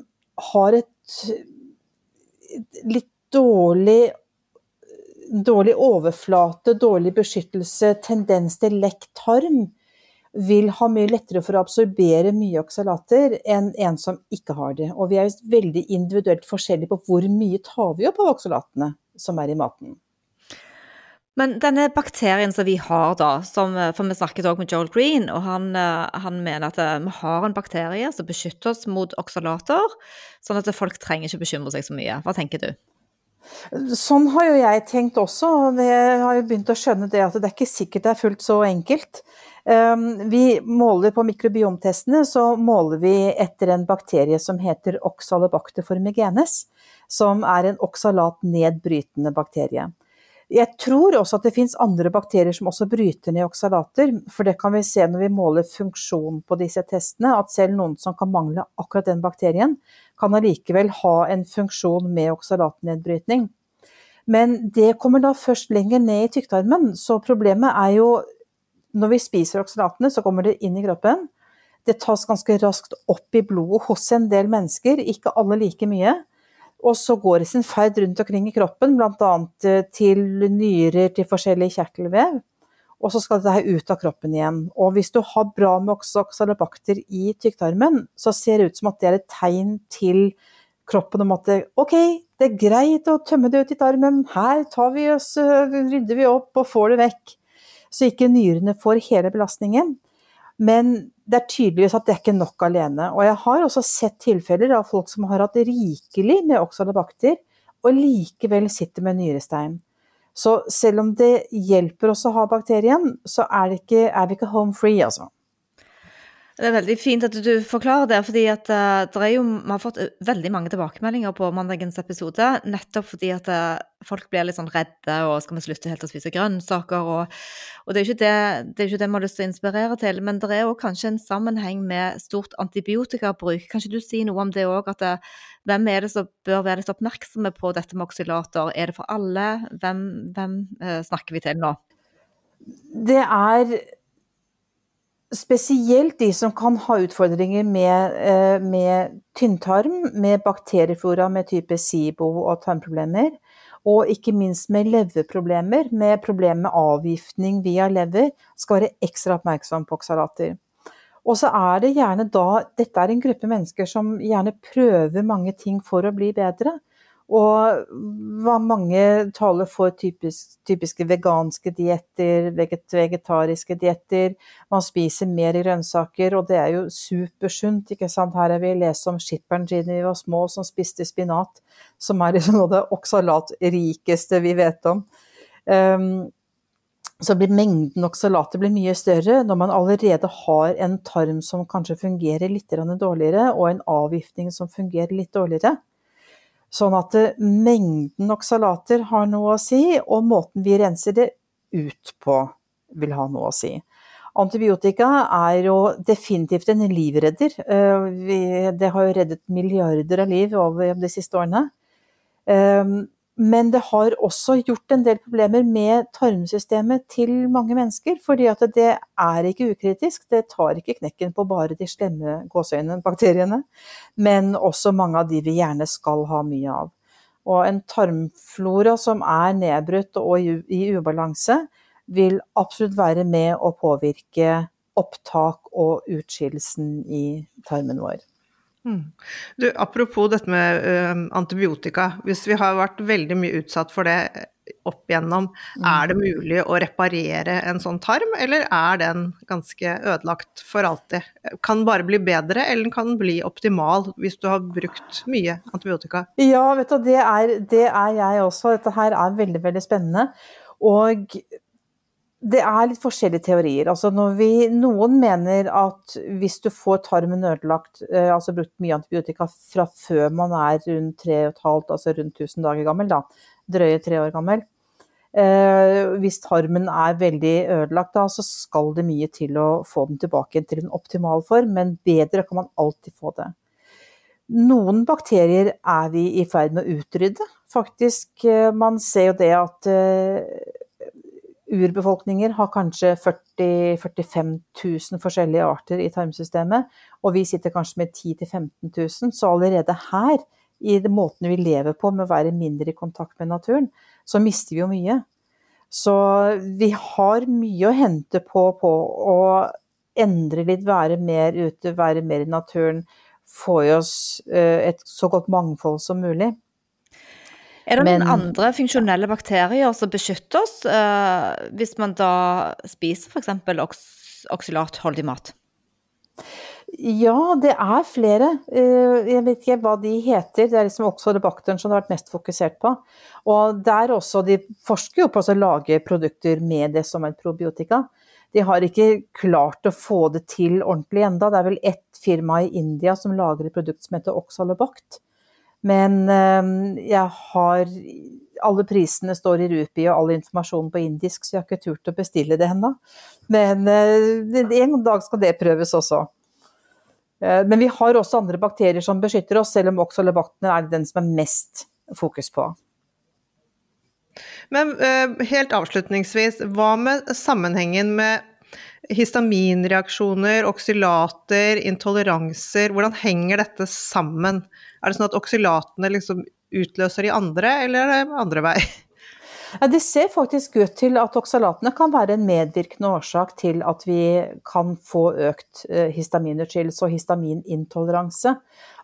har et litt dårlig, dårlig overflate, dårlig beskyttelse, tendens til lekk tarm, vil ha mye lettere for å absorbere mye oksalater enn en som ikke har det. Og vi er veldig individuelt forskjellige på hvor mye tar vi opp av oksalatene som er i maten. Men denne bakterien som vi har da, som, for vi snakket også med Joel Green, og han, han, mener at eh, vi har en bakterie som beskytter oss mot oksalater, sånn at folk trenger ikke bekymre seg så mye. Hva tenker du? Sånn har jo jeg tenkt også. Jeg har jo begynt å skjønne det at det er ikke sikkert det er fullt så enkelt. Ehm, vi måler på mikrobiomtestene, så måler vi etter en bakterie som heter oxalobacter formigenes, som er en oksalatnedbrytende bakterie. Jeg tror også at det finnes andre bakterier som også bryter ned oksalater. For det kan vi se når vi måler funksjon på disse testene, at selv noen som kan mangle akkurat den bakterien, kan allikevel ha en funksjon med oksalatnedbrytning. Men det kommer da først lenger ned i tykktarmen, så problemet er jo når vi spiser oksalatene, så kommer det inn i kroppen. Det tas ganske raskt opp i blodet hos en del mennesker, ikke alle like mye. Og så går det sin ferd rundt omkring i kroppen, bl.a. Eh, til nyrer, til forskjellige kjertelvev. Og så skal dette ut av kroppen igjen. Og hvis du har bra med oksalobakter i tykktarmen, så ser det ut som at det er et tegn til kroppen om at ok, det er greit å tømme det ut i tarmen, her tar vi oss, eh, rydder vi opp og får det vekk. Så ikke nyrene får hele belastningen. Men det er tydeligvis at det er ikke nok alene. Og jeg har også sett tilfeller av folk som har hatt rikelig med oksalobakter, og likevel sitter med nyrestein. Så selv om det hjelper oss å ha bakterien, så er, ikke, er vi ikke home free, altså. Det er veldig fint at du forklarer det, fordi at uh, det jo, vi har fått veldig mange tilbakemeldinger på mandagens episode, nettopp fordi at uh, folk blir litt sånn redde, og skal vi slutte helt å spise grønnsaker, og, og det, er det, det, ikke det vi har lyst til å inspirere til, men det er òg kanskje en sammenheng med stort antibiotikabruk. Kan ikke du si noe om det òg, hvem er det som bør være litt oppmerksomme på dette med oksylater? Er det for alle? Hvem, hvem snakker vi til nå? Det er spesielt de som kan ha utfordringer med, eh, med tynntarm, med bakterieflora med type SIBO og tarmproblemer. Og ikke minst med leverproblemer, med problemer med avgiftning via lever, skal være ekstra oppmerksom på oksalater. Og så er det gjerne da Dette er en gruppe mennesker som gjerne prøver mange ting for å bli bedre. Og hva mange taler for typisk, typiske veganske dietter, vegetariske dietter. Man spiser mer grønnsaker, og det er jo supersunt. ikke sant? Her har vi lest om skipperen siden vi var små som spiste spinat, som er liksom noe av det oksalatrikeste vi vet om. Um, så blir mengden oksalater blir mye større når man allerede har en tarm som kanskje fungerer litt dårligere, og en avgiftning som fungerer litt dårligere. Sånn at eh, mengden oksalater har noe å si, og måten vi renser det ut på vil ha noe å si. Antibiotika er jo definitivt en livredder. Eh, det har jo reddet milliarder av liv over de siste årene. Men det har også gjort en del problemer med tarmsystemet til mange mennesker. fordi at det er ikke ukritisk. Det tar ikke knekken på bare de slemme gåseøynene, bakteriene, men også mange av de vi gjerne skal ha mye av. Og en tarmflora som er nedbrutt og i ubalanse, vil absolutt være med å påvirke opptak og utskillelsen i tarmen vår. Mm. Du, apropos dette med uh, antibiotika. Hvis vi har vært veldig mye utsatt for det eh, opp igjennom, mm. er det mulig å reparere en sånn tarm, eller er den ganske ødelagt for alltid? Kan bare bli bedre, eller kan bli optimal hvis du har brukt mye antibiotika? Ja, vet du, det er, det er jeg også. Dette her er veldig, veldig spennende. Og det er litt forskjellige teorier. Altså vi, noen mener at hvis du får tarmen ødelagt, eh, altså brukt mye antibiotika fra før man er rundt 3,5, altså rundt 1000 dager gammel, da, drøye tre år gammel eh, Hvis tarmen er veldig ødelagt, da, så skal det mye til å få den tilbake til en optimal form, men bedre kan man alltid få det. Noen bakterier er vi i ferd med å utrydde. Faktisk, eh, man ser jo det at urbefolkninger har kanskje 40 45 000 forskjellige arter i tarmsystemet, og vi sitter kanskje med 10 000-15 000. Så allerede her, i måten vi lever på med å være mindre i kontakt med naturen, så mister vi jo mye. Så vi har mye å hente på, på å endre litt, være mer ute, være mer i naturen. Få i oss eh, et så godt mangfold som mulig. Er det Men, noen andre funksjonelle bakterier som beskytter oss, uh, hvis man da spiser f.eks. Oks oksylatholdig mat? Ja, det er flere. Uh, jeg vet ikke hva de heter. Det er liksom oxalobacteren som det har vært mest fokusert på. Og der også, De forsker jo på å lage produkter med det som en probiotika. De har ikke klart å få det til ordentlig enda. Det er vel ett firma i India som lager et produkt som heter Oxalobact men ehm, jeg har Alle prisene står i rupi og all informasjonen på indisk, så jeg har ikke turt å bestille det ennå. Men eh, en dag skal det prøves også. Eh, men vi har også andre bakterier som beskytter oss, selv om oxalobacter er den som er mest fokus på. Men eh, helt avslutningsvis, hva med sammenhengen med histaminreaksjoner, oksylater, intoleranser, hvordan henger dette sammen? Er det sånn at oksylatene liksom utløser de andre, eller er det andre vei? Ja, det ser faktisk ut til at oksalatene kan være en medvirkende årsak til at vi kan få økt eh, histaminutskillelse og histaminintoleranse.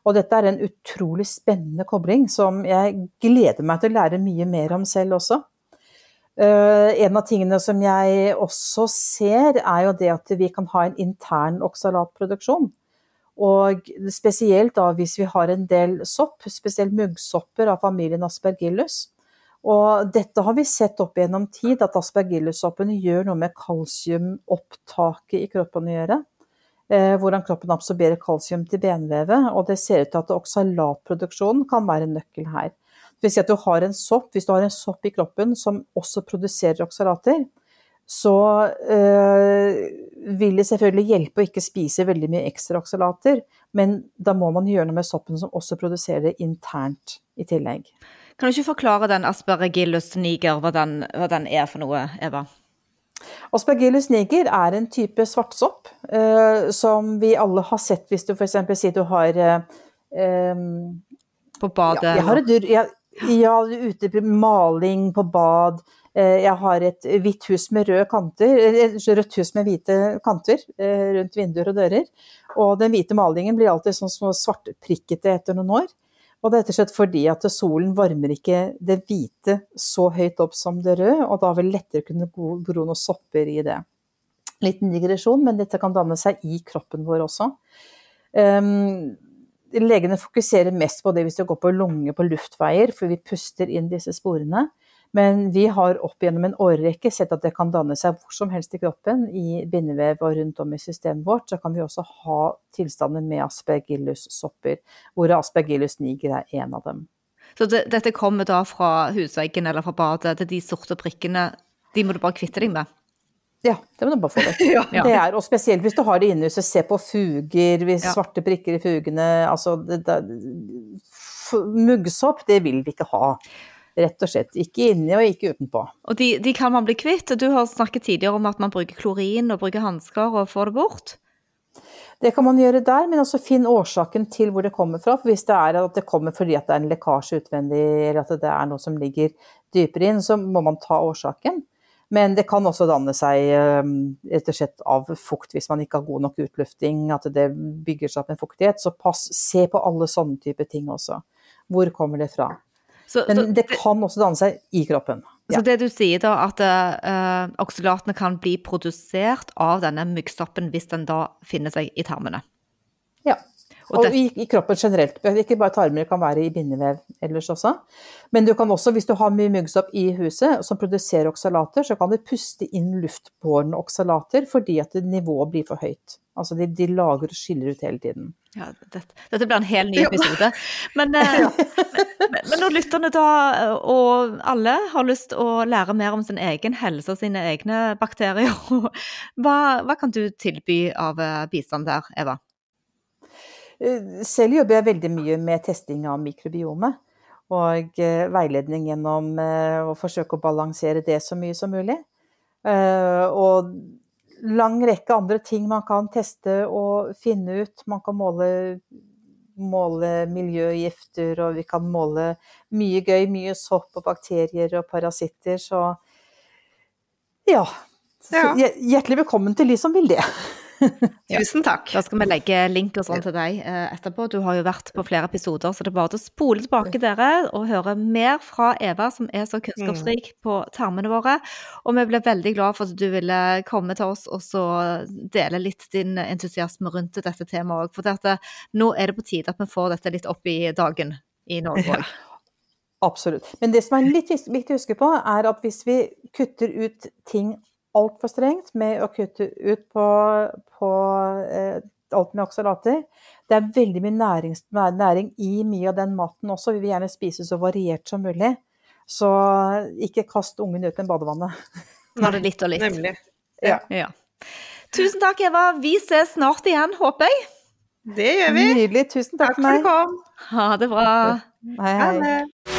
Og dette er en utrolig spennende kobling som jeg gleder meg til å lære mye mer om selv også. Uh, en av tingene som jeg også ser, er jo det at vi kan ha en intern oksalatproduksjon. Og spesielt da hvis vi har en del sopp, spesielt muggsopper av familien aspergillus. Og dette har vi sett opp gjennom tid, at aspergillussoppene gjør noe med kalsiumopptaket i kroppen å gjøre. eh, hvordan kroppen absorberer kalsium til benvevet, og det ser ut til at oksalatproduksjonen kan være en nøkkel her. At du har en sopp, Hvis du har en sopp i kroppen som også produserer oksalater, så øh, vil det selvfølgelig hjelpe å ikke spise veldig mye ekstra oksalater, men da må man gjøre noe med soppen som også produserer det internt i tillegg. Kan du ikke forklare den aspergillus niger, hva den, hva den er for noe, Eva? Aspergillus niger er en type svartsopp øh, som vi alle har sett hvis du f.eks. sier du har øh, På badet? Ja, jeg har et, ja, ja, ute på maling på bad. Uh, jeg har et hvitt hus med røde kanter, rødt hus med hvite kanter rundt vinduer og dører. Og den hvite malingen blir alltid sånn svartprikkete etter noen år. Og det er rett og slett fordi at solen varmer ikke det hvite så høyt opp som det røde, og da vil lettere kunne gro noen sopper i det. Liten digresjon, men dette kan danne seg i kroppen vår også. Um, legene fokuserer mest på det hvis det går på lunge, på luftveier, for vi puster inn disse sporene. Men vi har opp gjennom en årrekke sett at det kan danne seg hvor som helst i kroppen, i bindevev og rundt om i systemet vårt. Så kan vi også ha tilstander med aspergillus-sopper, hvor aspergillus niger er en av dem. Så det, dette kommer da fra husveggen eller fra badet, det er de sorte prikkene, de må du bare kvitte deg med? Ja, det må du bare få vekk. ja. Det er, og spesielt hvis du har det inne i huset, se på fuger, hvis ja. svarte prikker i fugene. Altså, det, det, muggsopp, det vil vi ikke ha. Rett og slett. Ikke inni og ikke utenpå. Og de, de, kan man bli kvitt. Du har snakket tidligere om at man bruker klorin og bruker hansker og får det bort. Det kan man gjøre der, men også finn årsaken til hvor det kommer fra. For hvis det er at det kommer fordi det er en lekkasje utvendig, eller at det er noe som ligger dypere inn, så må man ta årsaken. Men det kan også danne seg rett og slett av fukt hvis man ikke har god nok utlufting, at det bygger seg opp en fuktighet. Så pass, se på alle sånne typer ting også. Hvor kommer det fra? Så, Men så, det kan også danne seg i kroppen. Ja. Så det du sier da, at uh, oksylatene kan bli produsert av denne myggstoppen hvis den da finner seg i tarmene? Ja. Og, og i, i, kroppen generelt. Ikke bare tarmer, det kan være i bindevev ellers også. Men du kan også, hvis du har mye muggsopp i huset som produserer oksalater, så kan du puste inn luftbårne oksalater fordi at nivået blir for høyt. Altså de, de lager og skiller ut hele tiden. Ja, dette, dette blir en hel ny episode. Men, eh, men, men når lytterne da, og alle, har lyst til å lære mer om sin egen helse og sine egne bakterier, hva, hva kan du tilby av eh, bistand der, Eva? Eh, selv jobber jeg veldig mye med testing av mikrobiomet. Og veiledning gjennom å forsøke å balansere det så mye som mulig. Og lang rekke andre ting man kan teste og finne ut. Man kan måle, måle miljøgifter, og vi kan måle mye gøy. Mye sopp og bakterier og parasitter. Så ja. ja. Hjertelig velkommen til de som vil det. Tusen takk. Da skal vi legge link og sånn til deg eh, etterpå. Du har jo vært på flere episoder, så det er bare å spole tilbake dere og høre mer fra Eva, som er så kunnskapsrik mm. på tarmene våre. Og vi ble veldig glad for at du ville komme til oss og så dele litt din entusiasme rundt dette temaet òg. For dette, nå er det på tide at vi får dette litt opp i dagen i Norge òg. Ja. Absolutt. Men det som er litt viktig å huske på, er at hvis vi kutter ut ting altfor strengt med å kutte ut på, på eh, alt med oksalater. Det er veldig mye næring, næring, i mye av den maten også. Vi vil gjerne spise så variert som mulig. Så ikke kast ungen ut med badevannet. Nå er det litt og litt. Nemlig. Ja. ja. Tusen takk, Eva. Vi ses snart igjen, håper jeg. Det gjør vi. Nydelig. Tusen takk, takk for meg. Takk for at du kom. Ha det bra. Hei, hei. Ha det.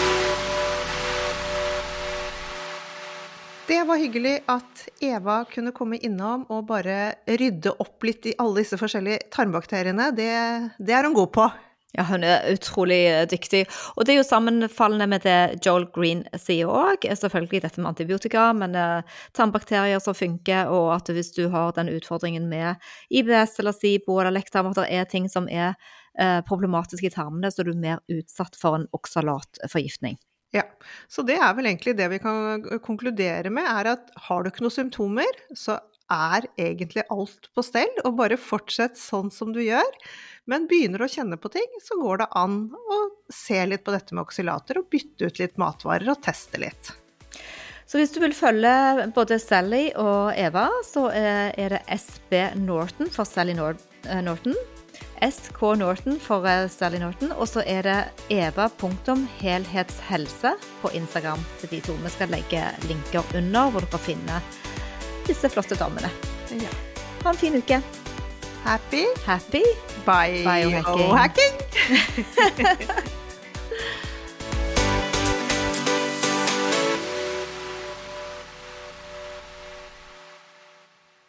Det var hyggelig at Eva kunne komme innom og bare rydde opp litt i alle disse forskjellige tarmbakteriene. Det, det er hun god på. Ja, hun er utrolig dyktig. Og det er jo sammenfallende med det Joel Green sier òg. Selvfølgelig dette med antibiotika, men uh, tarmbakterier som funker, og at hvis du har den utfordringen med IBS eller SIBO eller lektarm, at det er ting som er uh, problematiske i tarmene, så er du mer utsatt for en oksalatforgiftning. Ja, så det er vel egentlig det vi kan konkludere med, er at har du ikke noen symptomer, så er egentlig alt på stell, og bare fortsett sånn som du gjør. Men begynner du å kjenne på ting, så går det an å se litt på dette med oksylater, og bytte ut litt matvarer og teste litt. Så hvis du vil følge både Sally og Eva, så er det SB Norton for Sally eh, Norton. SK Norton for eh, Sally Norton. Og så er det eva.helhetshelse på Instagram til de to. Vi skal legge linker under hvor dere finner disse flotte damene. Ja. Ha en fin uke. Happy Happy. biohacking. Biohacking.